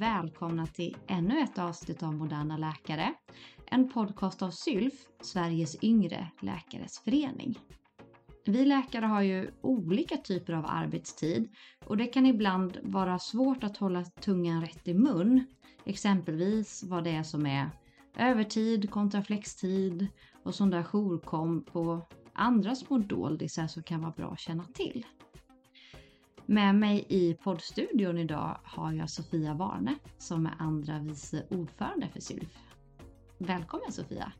Välkomna till ännu ett avsnitt av Moderna Läkare. En podcast av SYLF, Sveriges yngre läkares förening. Vi läkare har ju olika typer av arbetstid och det kan ibland vara svårt att hålla tungan rätt i mun. Exempelvis vad det är som är övertid kontra flextid och sån där jourkom på andra små doldisar som kan vara bra att känna till. Med mig i poddstudion idag har jag Sofia Warne som är andra vice ordförande för SYLF. Välkommen Sofia!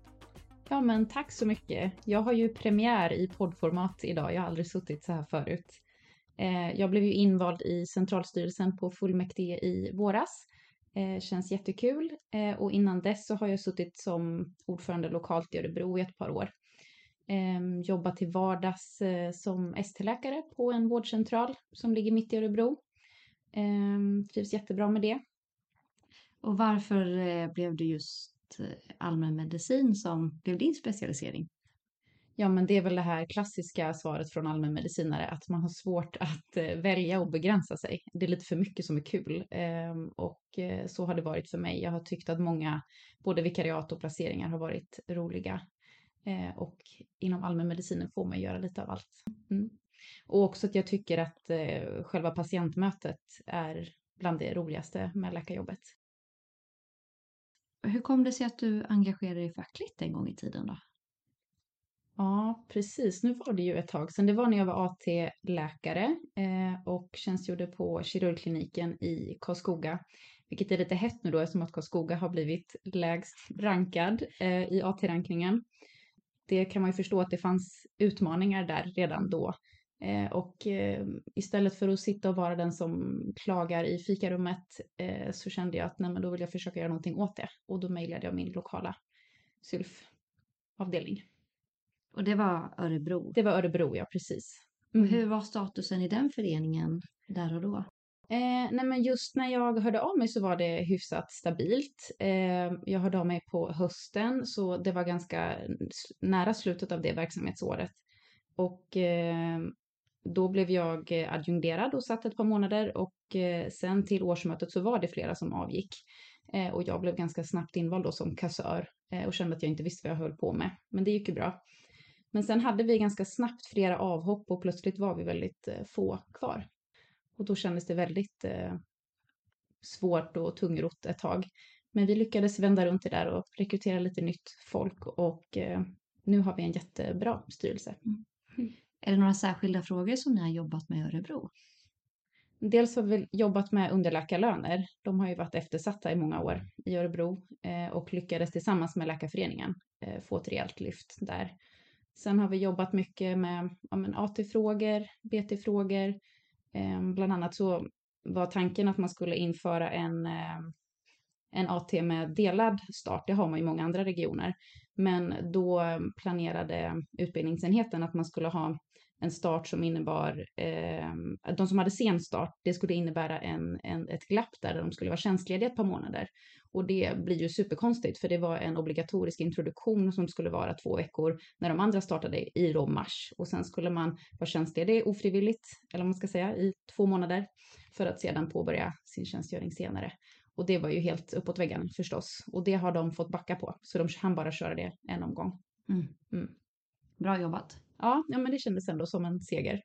Ja men tack så mycket. Jag har ju premiär i poddformat idag. Jag har aldrig suttit så här förut. Eh, jag blev ju invald i centralstyrelsen på fullmäktige i våras. Eh, känns jättekul. Eh, och innan dess så har jag suttit som ordförande lokalt i Örebro i ett par år. Eh, jobbar till vardags eh, som ST-läkare på en vårdcentral som ligger mitt i Örebro. Eh, trivs jättebra med det. Och varför eh, blev det just eh, allmänmedicin som blev din specialisering? Ja, men det är väl det här klassiska svaret från allmänmedicinare, att man har svårt att eh, välja och begränsa sig. Det är lite för mycket som är kul. Ehm, och eh, så har det varit för mig. Jag har tyckt att många, både vikariat och placeringar har varit roliga. Eh, och inom allmänmedicinen får man göra lite av allt. Mm. Och också att jag tycker att eh, själva patientmötet är bland det roligaste med läkarjobbet. Hur kom det sig att du engagerade dig fackligt en gång i tiden då? Ja, precis. Nu var det ju ett tag sedan. Det var när jag var AT-läkare eh, och tjänstgjorde på kirurgkliniken i Karlskoga. Vilket är lite hett nu då eftersom att Karlskoga har blivit lägst rankad eh, i AT-rankningen det kan man ju förstå att det fanns utmaningar där redan då. Eh, och eh, istället för att sitta och vara den som klagar i fikarummet eh, så kände jag att nej, men då vill jag försöka göra någonting åt det. Och då mejlade jag min lokala sylfavdelning. Och det var Örebro? Det var Örebro, ja precis. Mm. Hur var statusen i den föreningen där och då? Eh, nej men just när jag hörde av mig så var det hyfsat stabilt. Eh, jag hörde av mig på hösten så det var ganska nära slutet av det verksamhetsåret. Och eh, då blev jag adjungerad och satt ett par månader och eh, sen till årsmötet så var det flera som avgick. Eh, och jag blev ganska snabbt invald då som kassör eh, och kände att jag inte visste vad jag höll på med. Men det gick ju bra. Men sen hade vi ganska snabbt flera avhopp och plötsligt var vi väldigt eh, få kvar. Och då kändes det väldigt eh, svårt och tungrott ett tag. Men vi lyckades vända runt det där och rekrytera lite nytt folk och eh, nu har vi en jättebra styrelse. Mm. Är det några särskilda frågor som ni har jobbat med i Örebro? Dels har vi jobbat med underläkarlöner. De har ju varit eftersatta i många år i Örebro eh, och lyckades tillsammans med Läkarföreningen eh, få ett rejält lyft där. Sen har vi jobbat mycket med ja, AT-frågor, BT-frågor, Ehm, bland annat så var tanken att man skulle införa en, ehm, en AT med delad start. Det har man i många andra regioner. Men då planerade utbildningsenheten att man skulle ha en start som innebar, eh, de som hade sen start, det skulle innebära en, en, ett glapp där de skulle vara tjänstlediga ett par månader. Och det blir ju superkonstigt för det var en obligatorisk introduktion som skulle vara två veckor när de andra startade i då mars. Och sen skulle man vara tjänstledig ofrivilligt, eller vad man ska säga, i två månader för att sedan påbörja sin tjänstgöring senare. Och det var ju helt uppåt väggen förstås. Och det har de fått backa på, så de hann bara köra det en omgång. Mm. Mm. Bra jobbat. Ja, ja, men det kändes ändå som en seger.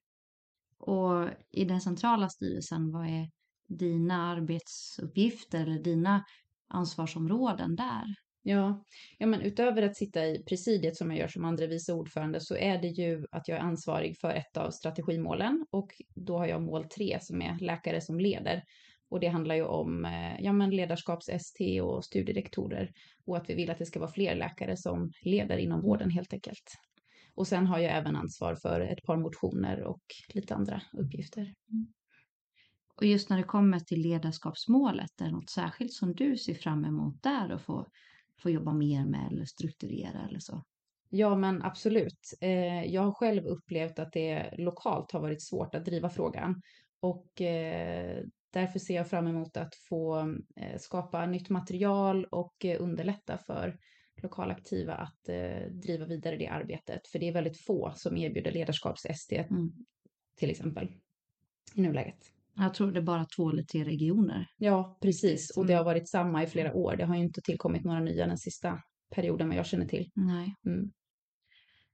Och i den centrala styrelsen, vad är dina arbetsuppgifter eller dina ansvarsområden där? Ja, ja, men utöver att sitta i presidiet som jag gör som andre vice ordförande så är det ju att jag är ansvarig för ett av strategimålen och då har jag mål tre som är läkare som leder. Och det handlar ju om eh, ja, men ledarskaps-ST och studierektorer och att vi vill att det ska vara fler läkare som leder inom vården helt enkelt. Och sen har jag även ansvar för ett par motioner och lite andra uppgifter. Mm. Och just när det kommer till ledarskapsmålet, är det något särskilt som du ser fram emot där och få, få jobba mer med eller strukturera eller så? Ja, men absolut. Eh, jag har själv upplevt att det lokalt har varit svårt att driva frågan och eh, därför ser jag fram emot att få eh, skapa nytt material och underlätta för lokalaktiva att eh, driva vidare det arbetet. För det är väldigt få som erbjuder ledarskaps-ST mm. till exempel i nuläget. Jag tror det är bara två eller tre regioner. Ja, precis. Och det Mm. har varit samma i flera år. Det har ju inte tillkommit några nya den sista perioden vad jag känner till. Nej. Mm.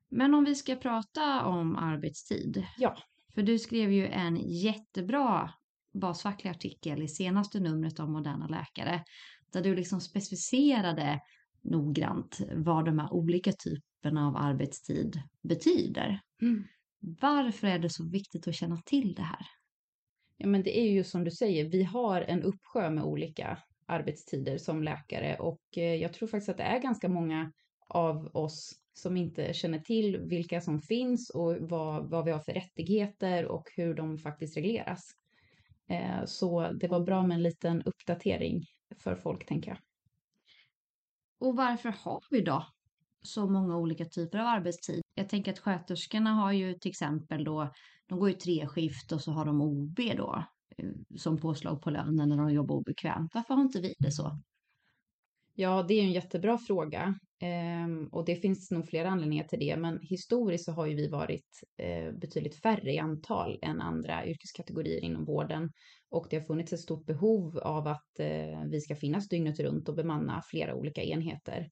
Men om vi ska prata om arbetstid. Ja. För du skrev ju en jättebra basfacklig artikel i senaste numret av Moderna Läkare. Där du liksom specificerade noggrant vad de här olika typerna av arbetstid betyder. Mm. Varför är det så viktigt att känna till det här? Ja, men det är ju som du säger, vi har en uppsjö med olika arbetstider som läkare och eh, jag tror faktiskt att det är ganska många av oss som inte känner till vilka som finns och vad, vad vi har för rättigheter och hur de faktiskt regleras. Eh, Så det var bra med en liten uppdatering för folk, tänker jag. Och varför har vi då så många olika typer av arbetstid? Jag tänker att sköterskorna har ju till exempel då, de går ju tre skift och så har de OB då eh, som påslag på lönen när de jobbar obekvämt. Varför har inte vi det så? Ja, det är en jättebra fråga ehm, och det finns nog flera anledningar till det. Men historiskt så har ju vi varit eh, betydligt färre i antal än andra yrkeskategorier inom vården och det har funnits ett stort behov av att eh, vi ska finnas dygnet runt och bemanna flera olika enheter.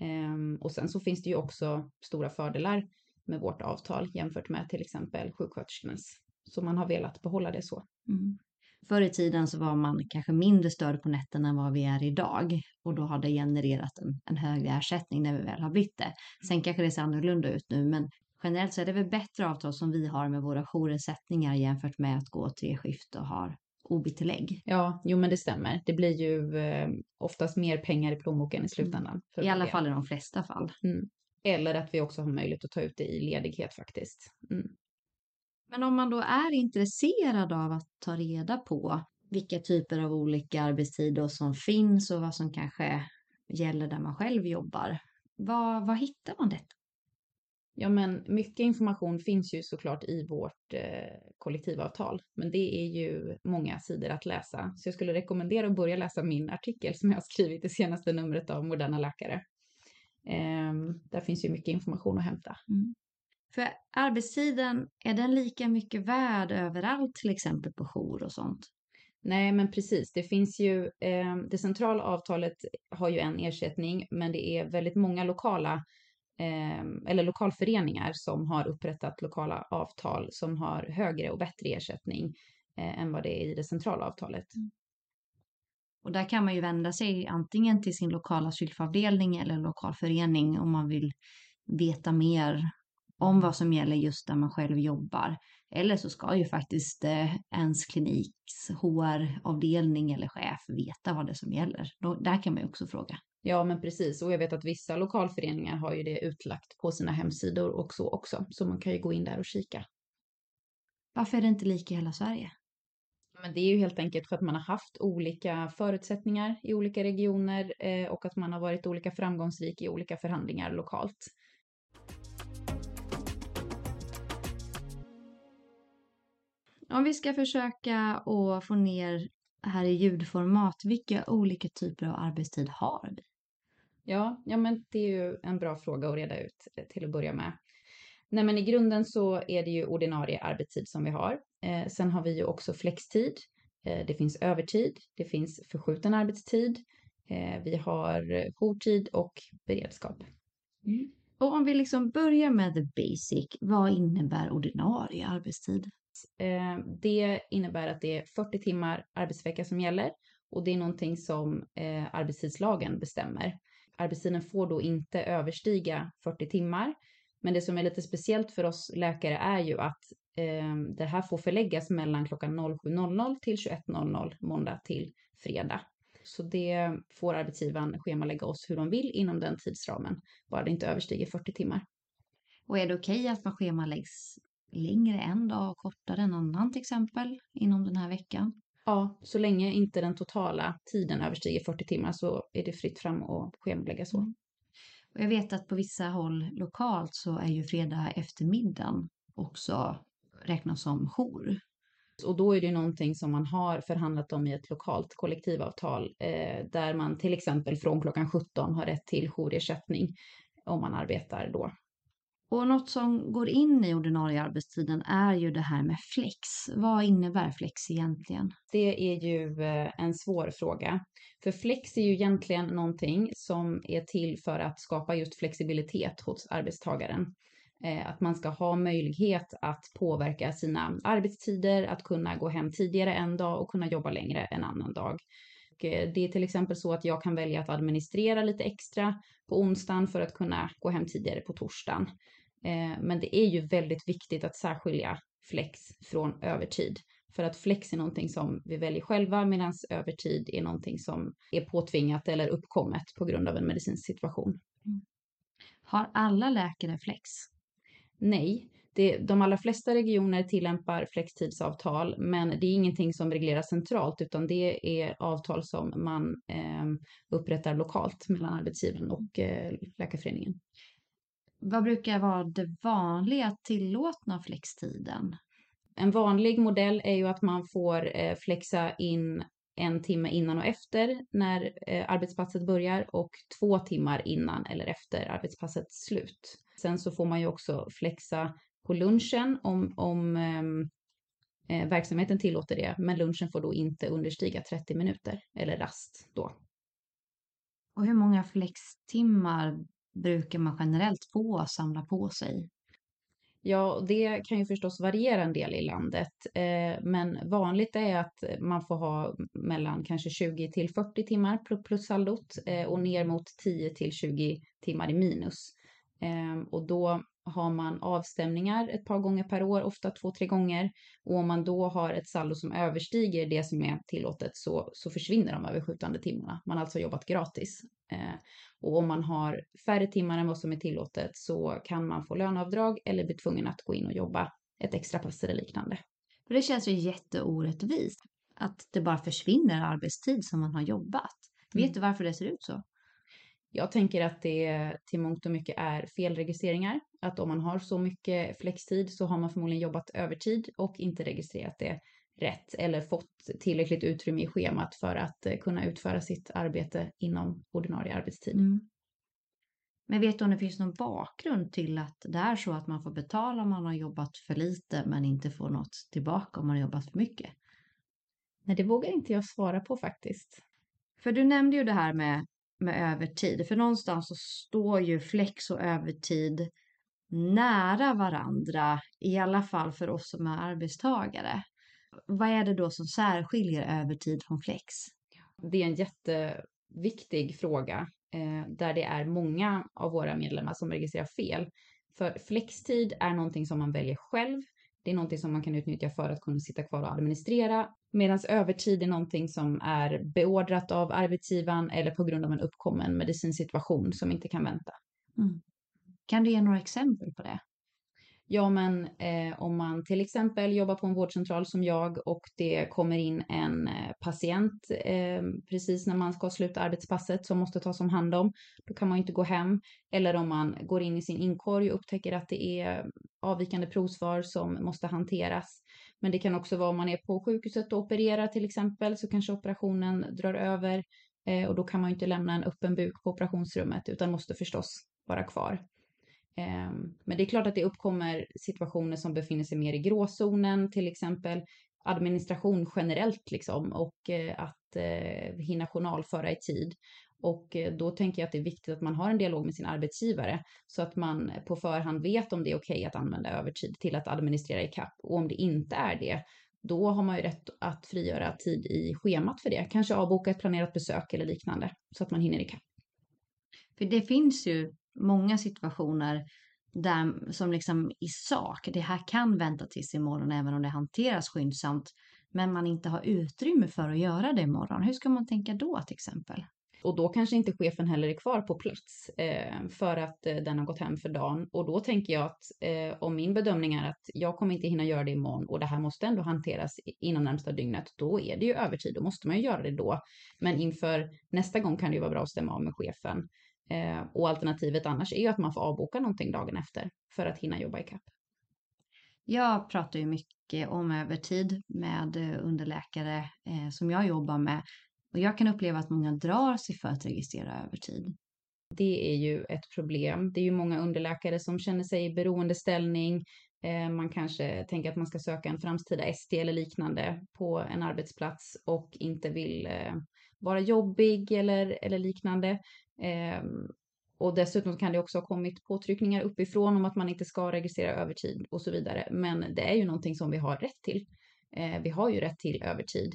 Ehm, och sen så finns det ju också stora fördelar med vårt avtal jämfört med till exempel sjuksköterskornas. Så man har velat behålla det så. Mm. Förr i tiden så var man kanske mindre störd på nätterna än vad vi är idag och då har det genererat en, en högre ersättning när vi väl har blivit det. Sen kanske det ser annorlunda ut nu men generellt så är det väl bättre avtal som vi har med våra jourersättningar jämfört med att gå tre skift och ha OB-tillägg. Ja, jo men det stämmer. Det blir ju eh, oftast mer pengar i plånboken i slutändan. för I alla fall i de flesta fall. Mm. Eller att vi också har möjlighet att ta ut det i ledighet faktiskt. Mm. Men om man då är intresserad av att ta reda på vilka typer av olika arbetstider som finns och vad som kanske gäller där man själv jobbar. Var, var hittar man detta? Ja, men mycket information finns ju såklart i vårt eh, kollektivavtal, men det är ju många sidor att läsa. Så jag skulle rekommendera att börja läsa min artikel som jag har skrivit i senaste numret av Moderna Läkare. Ehm, där finns ju mycket information att hämta. För arbetstiden, är den lika mycket värd överallt till exempel på jour och sånt? Nej, men precis. Det finns ju, eh, det centrala avtalet har ju en ersättning, men det är väldigt många lokala eh, eller lokalföreningar som har upprättat lokala avtal som har högre och bättre ersättning eh, än vad det är i det centrala avtalet. Och där kan man ju vända sig antingen till sin lokala sylfavdelning eller lokalförening om man vill veta mer om vad som gäller just där man själv jobbar. Eller så ska ju faktiskt eh, ens kliniks HR-avdelning eller chef veta vad det är som gäller. Då, där kan man ju också fråga. Ja, men precis. Och jag vet att vissa lokalföreningar har ju det utlagt på sina hemsidor och så också. Så man kan ju gå in där och kika. Varför är det inte lika i hela Sverige? Men det är ju helt enkelt för att man har haft olika förutsättningar i olika regioner eh, och att man har varit olika framgångsrik i olika förhandlingar lokalt. Om vi ska försöka att få ner här i ljudformat, vilka olika typer av arbetstid har vi? Ja, ja, men det är ju en bra fråga att reda ut till att börja med. Nej, men i grunden så är det ju ordinarie arbetstid som vi har. Eh, sen har vi ju också flextid. Eh, det finns övertid. Det finns förskjuten arbetstid. Eh, vi har jourtid och beredskap. Och om vi liksom börjar med the basic, vad innebär ordinarie arbetstid? Eh, det innebär att det är 40 timmar arbetsvecka som gäller och det är någonting som eh, arbetstidslagen bestämmer. Arbetstiden får då inte överstiga 40 timmar. Men det som är lite speciellt för oss läkare är ju att eh, det här får förläggas mellan klockan 07.00 till 21.00 måndag till fredag. Så det får arbetsgivaren schemalägga oss hur de vill inom den tidsramen, bara det inte överstiger 40 timmar. Och är det okej att man schemaläggs längre en dag och kortare en annan till exempel inom den här veckan? Ja, så länge inte den totala tiden överstiger 40 timmar så är det fritt fram att schemalägga så. Mm. Och jag vet att på vissa håll lokalt så är ju fredag eftermiddagen också räknas som jour. Och då är det någonting som man har förhandlat om i ett lokalt kollektivavtal eh, där man till exempel från klockan 17 har rätt till jourersättning om man arbetar då. Och något som går in i ordinarie arbetstiden är ju det här med flex. Vad innebär flex egentligen? Det är ju eh, en svår fråga. För flex är ju egentligen någonting som är till för att skapa just flexibilitet hos arbetstagaren. Eh, att man ska ha möjlighet att påverka sina arbetstider, att kunna gå hem tidigare en dag och kunna jobba längre en annan dag. Och eh, det är till exempel så att jag kan välja att administrera lite extra på onsdagen för att kunna gå hem tidigare på torsdagen. Eh, men det är ju väldigt viktigt att särskilja flex från övertid. För att flex är någonting som vi väljer själva medan övertid är någonting som är påtvingat eller uppkommet på grund av en medicinsk situation. Mm. Har alla läkare flex? Nej, det, de allra flesta regioner tillämpar flextidsavtal, men det är ingenting som regleras centralt, utan det är avtal som man eh, upprättar lokalt mellan arbetsgivaren och eh, Läkarföreningen. Vad brukar vara det vanliga tillåtna flextiden? En vanlig modell är ju att man får eh, flexa in en timme innan och efter när eh, arbetspasset börjar och två timmar innan eller efter arbetspassets slut. Sen så får man ju också flexa på lunchen om, om ehm, eh, verksamheten tillåter det, men lunchen får då inte understiga 30 minuter eller rast då. Och hur många flextimmar brukar man generellt få samla på sig? Ja, det kan ju förstås variera en del i landet, eh, men vanligt är att man får ha mellan kanske 20 till 40 timmar plus saldot eh, och ner mot 10 till 20 timmar i minus. Eh, och då har man avstämningar ett par gånger per år, ofta två, tre gånger. Och om man då har ett saldo som överstiger det som är tillåtet så, så försvinner de överskjutande timmarna. Man har alltså jobbat gratis. Eh, och om man har färre timmar än vad som är tillåtet så kan man få löneavdrag eller bli tvungen att gå in och jobba ett extra pass eller liknande. För det känns ju jätteorättvist att det bara försvinner arbetstid som man har jobbat. Mm. Vet du varför det ser ut så? Jag tänker att det till mångt och mycket är felregistreringar. Att om man har så mycket flextid så har man förmodligen jobbat övertid och inte registrerat det rätt eller fått tillräckligt utrymme i schemat för att eh, kunna utföra sitt arbete inom ordinarie arbetstid. Mm. Men vet du om det finns någon bakgrund till att det är så att man får betala om man har jobbat för lite men inte får något tillbaka om man har jobbat för mycket? Nej, det vågar inte jag svara på faktiskt. För du nämnde ju det här med med övertid. För någonstans så står ju flex och övertid nära varandra, i alla fall för oss som är arbetstagare. Vad är det då som särskiljer övertid från flex? Det är en jätteviktig fråga eh, där det är många av våra medlemmar som registrerar fel. För flextid är någonting som man väljer själv. Det är någonting som man kan utnyttja för att kunna sitta kvar och administrera Medan övertid är någonting som är beordrat av arbetsgivaren eller på grund av en uppkommen medicinsituation som inte kan vänta. Mm. Kan du ge några exempel på det? Ja, men eh, om man till exempel jobbar på en vårdcentral som jag och det kommer in en eh, patient eh, precis när man ska sluta arbetspasset som måste tas om hand om, då kan man inte gå hem. Eller om man går in i sin inkorg och upptäcker att det är avvikande provsvar som måste hanteras. Men det kan också vara om man är på sjukhuset och opererar till exempel så kanske operationen drar över eh, och då kan man inte lämna en öppen buk på operationsrummet utan måste förstås vara kvar. Ehm, men det är klart att det uppkommer situationer som befinner sig mer i gråzonen, till exempel administration generellt liksom och eh, att eh, hinna journalföra i tid. Och eh, då tänker jag att det är viktigt att man har en dialog med sin arbetsgivare så att man på förhand vet om det är okej okay att använda övertid till att administrera i kapp. Och om det inte är det, då har man ju rätt att frigöra tid i schemat för det. Kanske avboka ett planerat besök eller liknande så att man hinner i kapp. För det finns ju många situationer där, som liksom i sak, det här kan vänta tills imorgon även om det hanteras skyndsamt, men man inte har utrymme för att göra det imorgon. Hur ska man tänka då till exempel? Och då kanske inte chefen heller är kvar på plats eh, för att eh, den har gått hem för dagen. Och då tänker jag att eh, om min bedömning är att jag kommer inte hinna göra det imorgon och det här måste ändå hanteras inom närmsta dygnet, då är det ju övertid. Då måste man ju göra det då. Men inför nästa gång kan det ju vara bra att stämma av med chefen. Eh, och alternativet annars är ju att man får avboka någonting dagen efter för att hinna jobba i kapp. Jag pratar ju mycket om övertid med eh, underläkare eh, som jag jobbar med och jag kan uppleva att många drar sig för att registrera övertid. Det är ju ett problem. Det är ju många underläkare som känner sig i beroendeställning. Eh, man kanske tänker att man ska söka en framtida ST eller liknande på en arbetsplats och inte vill eh, vara jobbig eller, eller liknande. Ehm, och dessutom kan det också ha kommit påtryckningar uppifrån om att man inte ska registrera övertid och så vidare. Men det är ju någonting som vi har rätt till. Eh, vi har ju rätt till övertid.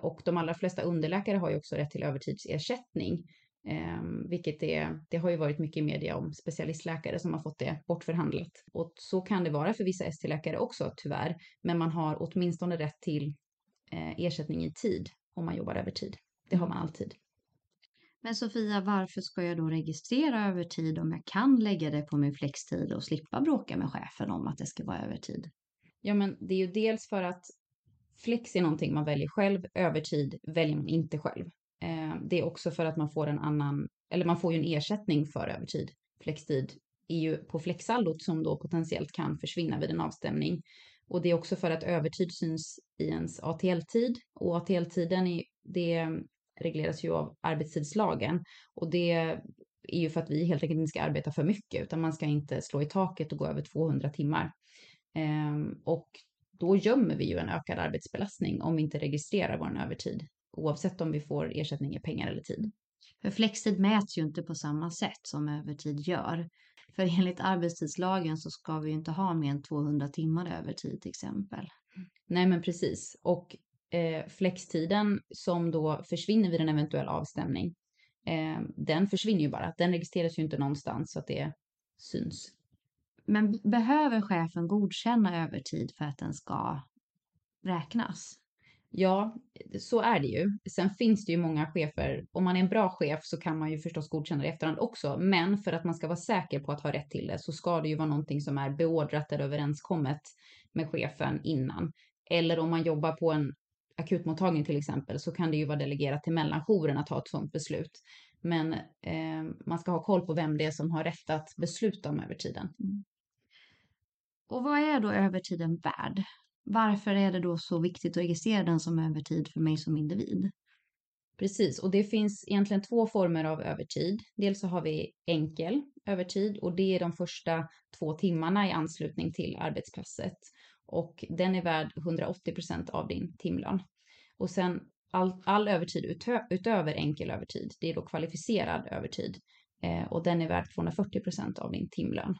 Och de allra flesta underläkare har ju också rätt till övertidsersättning. Um, vilket är, det har ju varit mycket i media om specialistläkare som har fått det bortförhandlat. Och så kan det vara för vissa ST-läkare också tyvärr. Men man har åtminstone rätt till eh, ersättning i tid om man jobbar övertid. Det har man alltid. Men Sofia, varför ska jag då registrera övertid om jag kan lägga det på min flextid och slippa bråka med chefen om att det ska vara övertid? Ja, men det är ju dels för att flex är någonting man väljer själv, övertid väljer man inte själv. Eh, det är också för att man får en annan, eller man får ju en ersättning för övertid. Flextid är ju på flexsaldot som då potentiellt kan försvinna vid en avstämning. Och det är också för att övertid syns i ens ATL-tid och ATL-tiden är, det regleras ju av arbetstidslagen och det är ju för att vi helt enkelt inte ska arbeta för mycket utan man ska inte slå i taket och gå över 200 timmar. Ehm, och då gömmer vi ju en ökad arbetsbelastning om vi inte registrerar vår övertid oavsett om vi får ersättning i pengar eller tid. För flextid mäts ju inte på samma sätt som övertid gör. För enligt arbetstidslagen så ska vi ju inte ha mer än 200 timmar övertid till exempel. Nej men precis. Och eh, flextiden som då försvinner vid en eventuell avstämning, eh, den försvinner ju bara. Den registreras ju inte någonstans så att det syns. Men behöver chefen godkänna övertid för att den ska räknas? Ja, så är det ju. Sen finns det ju många chefer. Om man är en bra chef så kan man ju förstås godkänna det i efterhand också. Men för att man ska vara säker på att ha rätt till det så ska det ju vara någonting som är beordrat eller överenskommet med chefen innan. Eller om man jobbar på en akutmottagning till exempel så kan det ju vara delegerat till mellanjouren att ta ett sådant beslut. Men eh, man ska ha koll på vem det är som har rätt att besluta om övertiden. Mm. Och vad är då övertiden värd? varför är det då så viktigt att registrera den som övertid för mig som individ? Precis, och det finns egentligen två former av övertid. Dels så har vi enkel övertid och det är de första två timmarna i anslutning till arbetspasset. Och den är värd 180 procent av din timlön. Och sen all, all övertid utö, utöver enkel övertid, det är då kvalificerad övertid. Eh, och den är värd 240 procent av din timlön.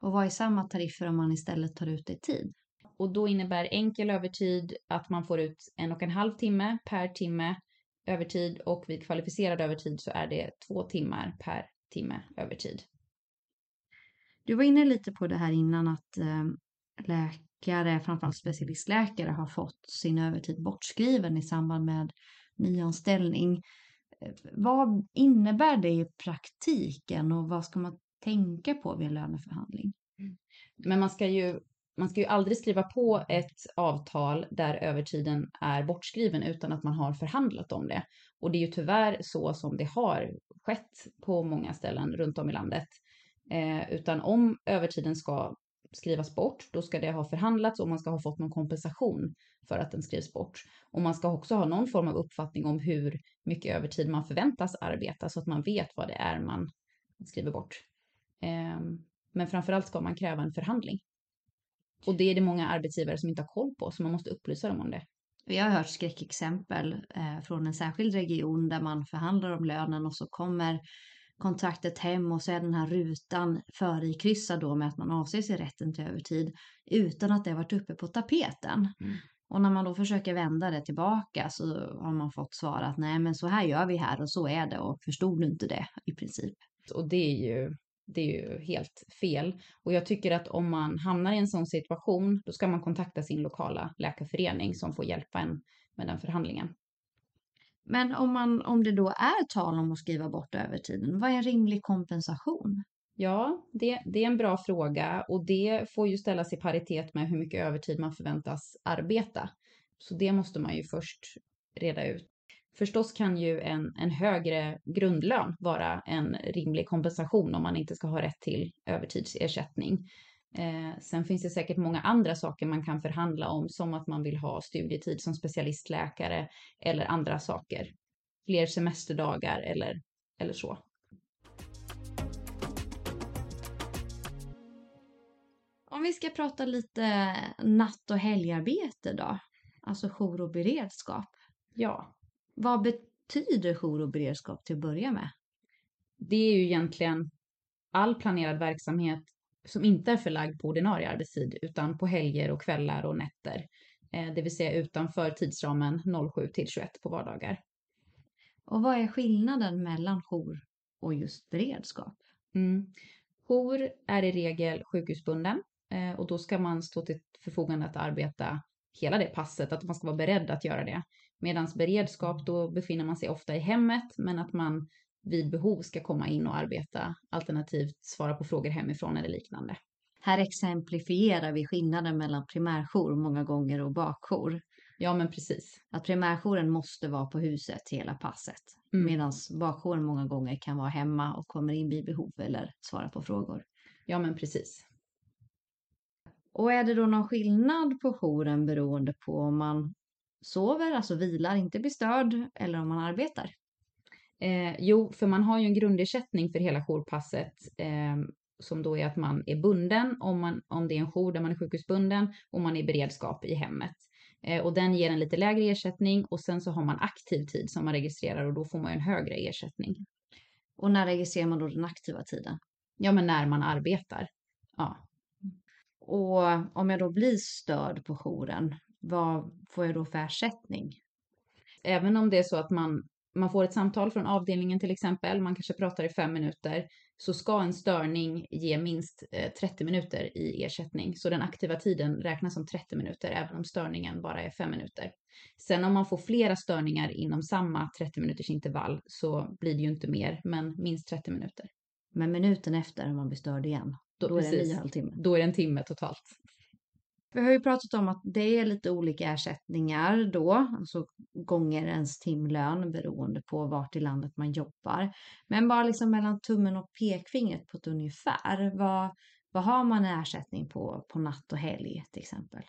Och vad är samma tariffer om man istället tar ut det i tid? och då innebär enkel övertid att man får ut en och en halv timme per timme övertid och vid kvalificerad övertid så är det två timmar per timme övertid. Du var inne lite på det här innan att eh, läkare, framförallt specialistläkare, har fått sin övertid bortskriven i samband med nyanställning. Eh, vad innebär det i praktiken och vad ska man tänka på vid en löneförhandling? Mm. Men man ska ju man ska ju aldrig skriva på ett avtal där övertiden är bortskriven utan att man har förhandlat om det. Och det är ju tyvärr så som det har skett på många ställen runt om i landet. Eh, utan om övertiden ska skrivas bort, då ska det ha förhandlats och man ska ha fått någon kompensation för att den skrivs bort. Och man ska också ha någon form av uppfattning om hur mycket övertid man förväntas arbeta så att man vet vad det är man skriver bort. Ehm, men framförallt ska man kräva en förhandling. Och det är det många arbetsgivare som inte har koll på, så man måste upplysa dem om det. Vi har hört skräckexempel eh, från en särskild region där man förhandlar om lönen och så kommer kontraktet hem och så är den här rutan förikryssad då med att man avser sig rätten till övertid utan att det varit uppe på tapeten. Mm. Och när man då försöker vända det tillbaka så har man fått svara att nej men så här gör vi här och så är det och förstod du inte det i princip. Och det är ju det är ju helt fel. Och jag tycker att om man hamnar i en sån situation, då ska man kontakta sin lokala läkarförening som får hjälpa en med den förhandlingen. Men om, man, om det då är tal om att skriva bort övertiden, vad är en rimlig kompensation? Ja, det, det är en bra fråga och det får ju ställas i paritet med hur mycket övertid man förväntas arbeta. Så det måste man ju först reda ut. Förstås kan ju en, en högre grundlön vara en rimlig kompensation om man inte ska ha rätt till övertidsersättning. Eh, sen finns det säkert många andra saker man kan förhandla om, som att man vill ha studietid som specialistläkare eller andra saker. Fler semesterdagar eller, eller så. Om vi ska prata lite natt och helgarbete då, alltså jour och beredskap. Ja. Vad betyder jour och beredskap till att börja med? Det är ju egentligen all planerad verksamhet som inte är förlagd på ordinarie arbetstid utan på helger och kvällar och nätter. Eh, det vill säga utanför tidsramen 07 till 21 på vardagar. Och vad är skillnaden mellan jour och just beredskap? Mm. Jour är i regel sjukhusbunden eh, och då ska man stå till förfogande att arbeta hela det passet, att man ska vara beredd att göra det. Medan beredskap, då befinner man sig ofta i hemmet, men att man vid behov ska komma in och arbeta, alternativt svara på frågor hemifrån eller liknande. Här exemplifierar vi skillnaden mellan primärjour många gånger och bakjour. Ja, men precis. Att primärjouren måste vara på huset hela passet. Mm. Medan bakjouren många gånger kan vara hemma och kommer in vid behov eller svara på frågor. Ja, men precis. Och är det då någon skillnad på jouren beroende på om man sover, alltså vilar, inte blir störd, eller om man arbetar? Eh, jo, för man har ju en grundersättning för hela jourpasset eh, som då är att man är bunden om, man, om det är en jour där man är sjukhusbunden och man är i beredskap i hemmet. Eh, och den ger en lite lägre ersättning och sen så har man aktiv tid som man registrerar och då får man en högre ersättning. Och när registrerar man då den aktiva tiden? Ja, men när man arbetar. Ja, Och om jag då blir störd på jouren, vad får jag då för ersättning? även om det är så att man, man får ett samtal från avdelningen till exempel, man kanske pratar i fem minuter, så ska en störning ge minst eh, 30 minuter i ersättning. Så den aktiva tiden räknas som 30 minuter, även om störningen bara är fem minuter. Sen om man får flera störningar inom samma 30 minuters intervall så blir det ju inte mer, men minst 30 minuter. Men minuten efter om man blir störd igen, Då, då är det en ny halvtimme. då är det en timme totalt. Vi har ju pratat om att det är lite olika ersättningar då, alltså gånger ens timlön beroende på vart i landet man jobbar. Men bara liksom mellan tummen och pekfingret på ett ungefär, vad, vad har man i ersättning på, på natt och helg till exempel?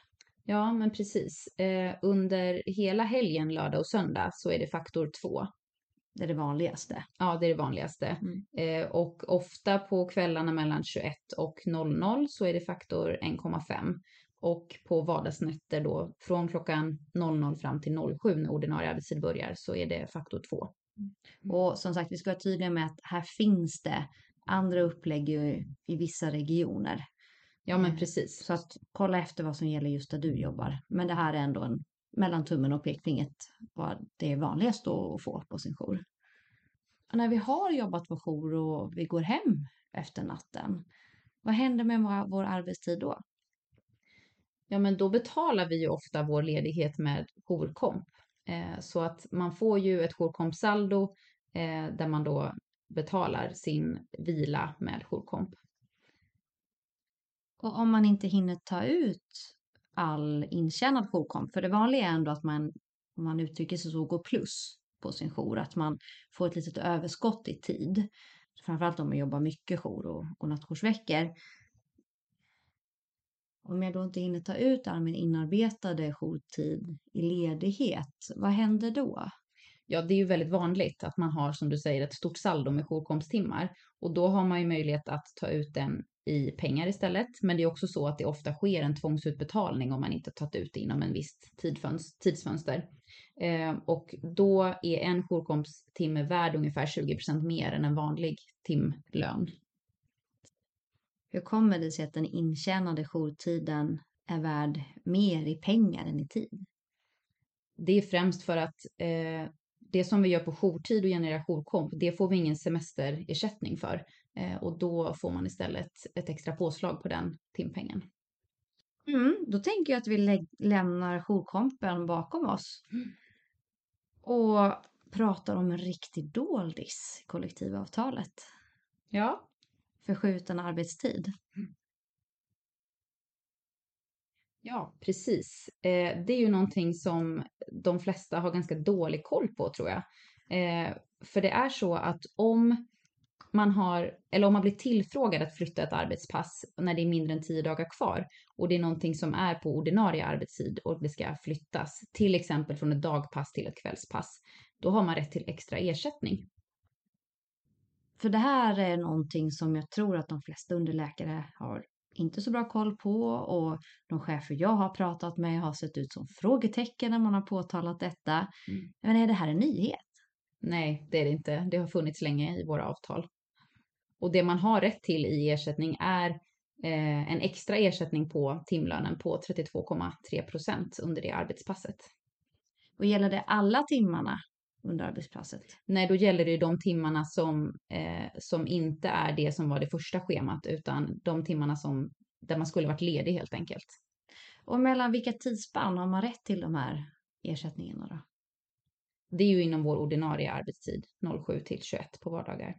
Ja, men precis. Eh, under hela helgen, lördag och söndag, så är det faktor 2. Det är det vanligaste. Ja, det är det vanligaste. Mm. Eh, och ofta på kvällarna mellan 21 och 00 så är det faktor 1,5. Och på vardagsnätter då från klockan 00 fram till 07 när ordinarie arbetstid börjar så är det faktor 2. Och som sagt, vi ska vara tydliga med att här finns det andra upplägg i, i vissa regioner. Ja, men Mm. precis. Så att kolla efter vad som gäller just där du jobbar. Men det här är ändå en mellan tummen och pekfingret vad det är vanligast att få på sin jour. Och när vi har jobbat på jour och vi går hem efter natten, vad händer med vår arbetstid då? Ja, men då betalar vi ju ofta vår ledighet med jourkomp. Eh, så att man får ju ett jourkompsaldo eh, där man då betalar sin vila med jourkomp. Och om man inte hinner ta ut all intjänad jourkomp, för det vanliga är ändå att man, om man uttrycker sig så, går plus på sin jour, att man får ett litet överskott i tid. Framförallt om man jobbar mycket jour och, och nattjoursveckor. Om jag då inte hinner ta ut all min inarbetade jourtid i ledighet, vad händer då? Ja, det är ju väldigt vanligt att man har, som du säger, ett stort saldo med jourkomsttimmar Och då har man ju möjlighet att ta ut den i pengar istället. Men det är också så att det ofta sker en tvångsutbetalning om man inte tagit ut det inom en viss tidsfönster. Eh, och då är en jourkompstimme värd ungefär 20% mer än en vanlig timlön. Hur kommer det sig att den intjänade jourtiden är värd mer i pengar än i tid? Det är främst för att eh, det som vi gör på jourtid och genererar jourkomp, det får vi ingen semesterersättning för. Eh, och då får man istället ett extra påslag på den timpengen. Mm, då tänker jag att vi lä- lämnar jourkompen bakom oss. Och pratar om en riktig doldis i kollektivavtalet. Ja, Förskjuten arbetstid. Mm. Ja, precis. Eh, det är ju någonting som de flesta har ganska dålig koll på tror jag. Eh, för det är så att om man har, eller om man blir tillfrågad att flytta ett arbetspass när det är mindre än tio dagar kvar och det är någonting som är på ordinarie arbetstid och det ska flyttas, till exempel från ett dagpass till ett kvällspass, då har man rätt till extra ersättning. För det här är någonting som jag tror att de flesta underläkare har inte så bra koll på och de chefer jag har pratat med har sett ut som frågetecken när man har påtalat detta. Mm. Men är det här en nyhet? Nej, det är det inte. Det har funnits länge i våra avtal. Och det man har rätt till i ersättning är eh, en extra ersättning på timlönen på 32,3 procent under det arbetspasset. Och gäller det alla timmarna under arbetspasset? Nej, då gäller det de timmarna som, eh, som inte är det som var det första schemat, utan de timmarna som, där man skulle varit ledig helt enkelt. Och mellan vilka tidsspann har man rätt till de här ersättningarna då? Det är ju inom vår ordinarie arbetstid, 07 till 21 på vardagar.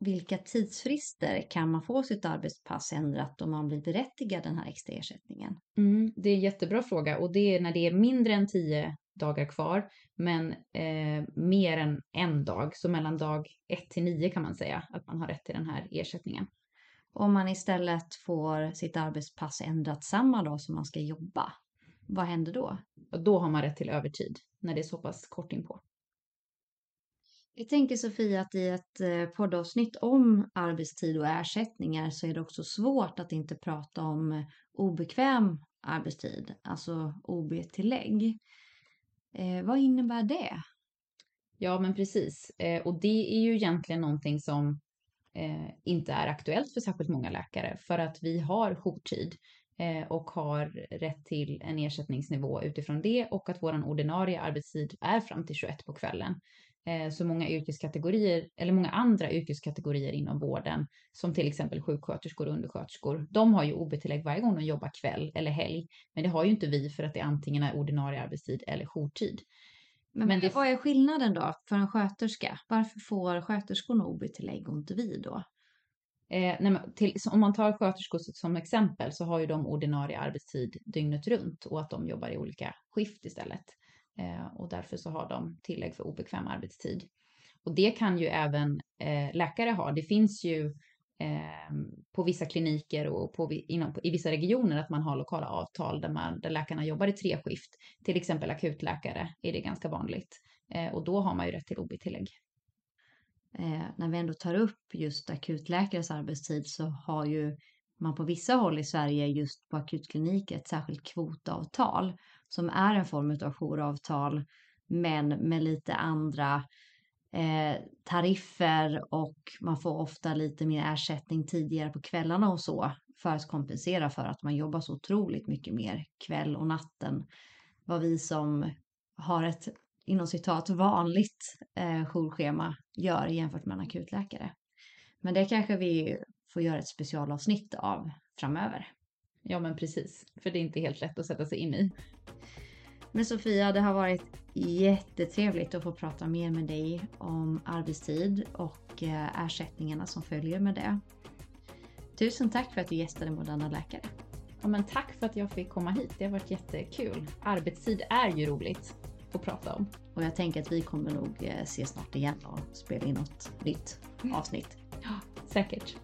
Vilka tidsfrister kan man få sitt arbetspass ändrat om man blir berättigad den här extra ersättningen? Mm, det är en jättebra fråga och det är när det är mindre än 10 dagar kvar, men eh, mer än en dag, så mellan dag 1 till 9 kan man säga att man har rätt till den här ersättningen. Om man istället får sitt arbetspass ändrat samma dag som man ska jobba, vad händer då? Och då har man rätt till övertid, när det är så pass kort inpå. Jag tänker Sofia att i ett eh, poddavsnitt om arbetstid och ersättningar så är det också svårt att inte prata om obekväm arbetstid, alltså OB-tillägg. Eh, vad innebär det? Ja, men precis. Eh, och det är ju egentligen någonting som eh, inte är aktuellt för särskilt många läkare för att vi har jourtid eh, och har rätt till en ersättningsnivå utifrån det och att vår ordinarie arbetstid är fram till 21 på kvällen. Eh, så många yrkeskategorier, eller många andra yrkeskategorier inom vården, som till exempel sjuksköterskor och undersköterskor, de har ju OB-tillägg varje gång de jobbar kväll eller helg. Men det har ju inte vi för att det antingen är ordinarie arbetstid eller jourtid. Men, men det... vad är skillnaden då för en sköterska? Varför får sköterskorna OB-tillägg och inte vi då? Eh, nej, till, om man tar sköterskor som exempel så har ju de ordinarie arbetstid dygnet runt och att de jobbar i olika skift istället. Eh, och därför så har de tillägg för obekväm arbetstid. Och det kan ju även eh, läkare ha. Det finns ju ehm, på vissa kliniker och på, inom, i vissa regioner att man har lokala avtal där, man, där läkarna jobbar i tre skift. Till exempel akutläkare är det ganska vanligt. Eh, och då har man ju rätt till OB-tillägg. Eh, när vi ändå tar upp just akutläkares arbetstid så har ju man på vissa håll i Sverige just på akutkliniker ett särskilt kvotavtal som är en form av jouravtal men med lite andra eh, tariffer och man får ofta lite mer ersättning tidigare på kvällarna och så för att kompensera för att man jobbar så otroligt mycket mer kväll och natten vad vi som har ett inom citat vanligt eh, jourschema gör jämfört med en akutläkare. Men det kanske vi får göra ett specialavsnitt av framöver. Ja men precis, för det är inte helt lätt att sätta sig in i. Men Sofia, det har varit jättetrevligt att få prata mer med dig om arbetstid och eh, ersättningarna som följer med det. Tusen tack för att du gästade Moderna Läkare. Ja, men tack för att jag fick komma hit. Det har varit jättekul. Arbetstid är ju roligt att prata om. Och jag tänker att vi kommer nog eh, se snart igen och spela in något nytt avsnitt. Ja, säkert.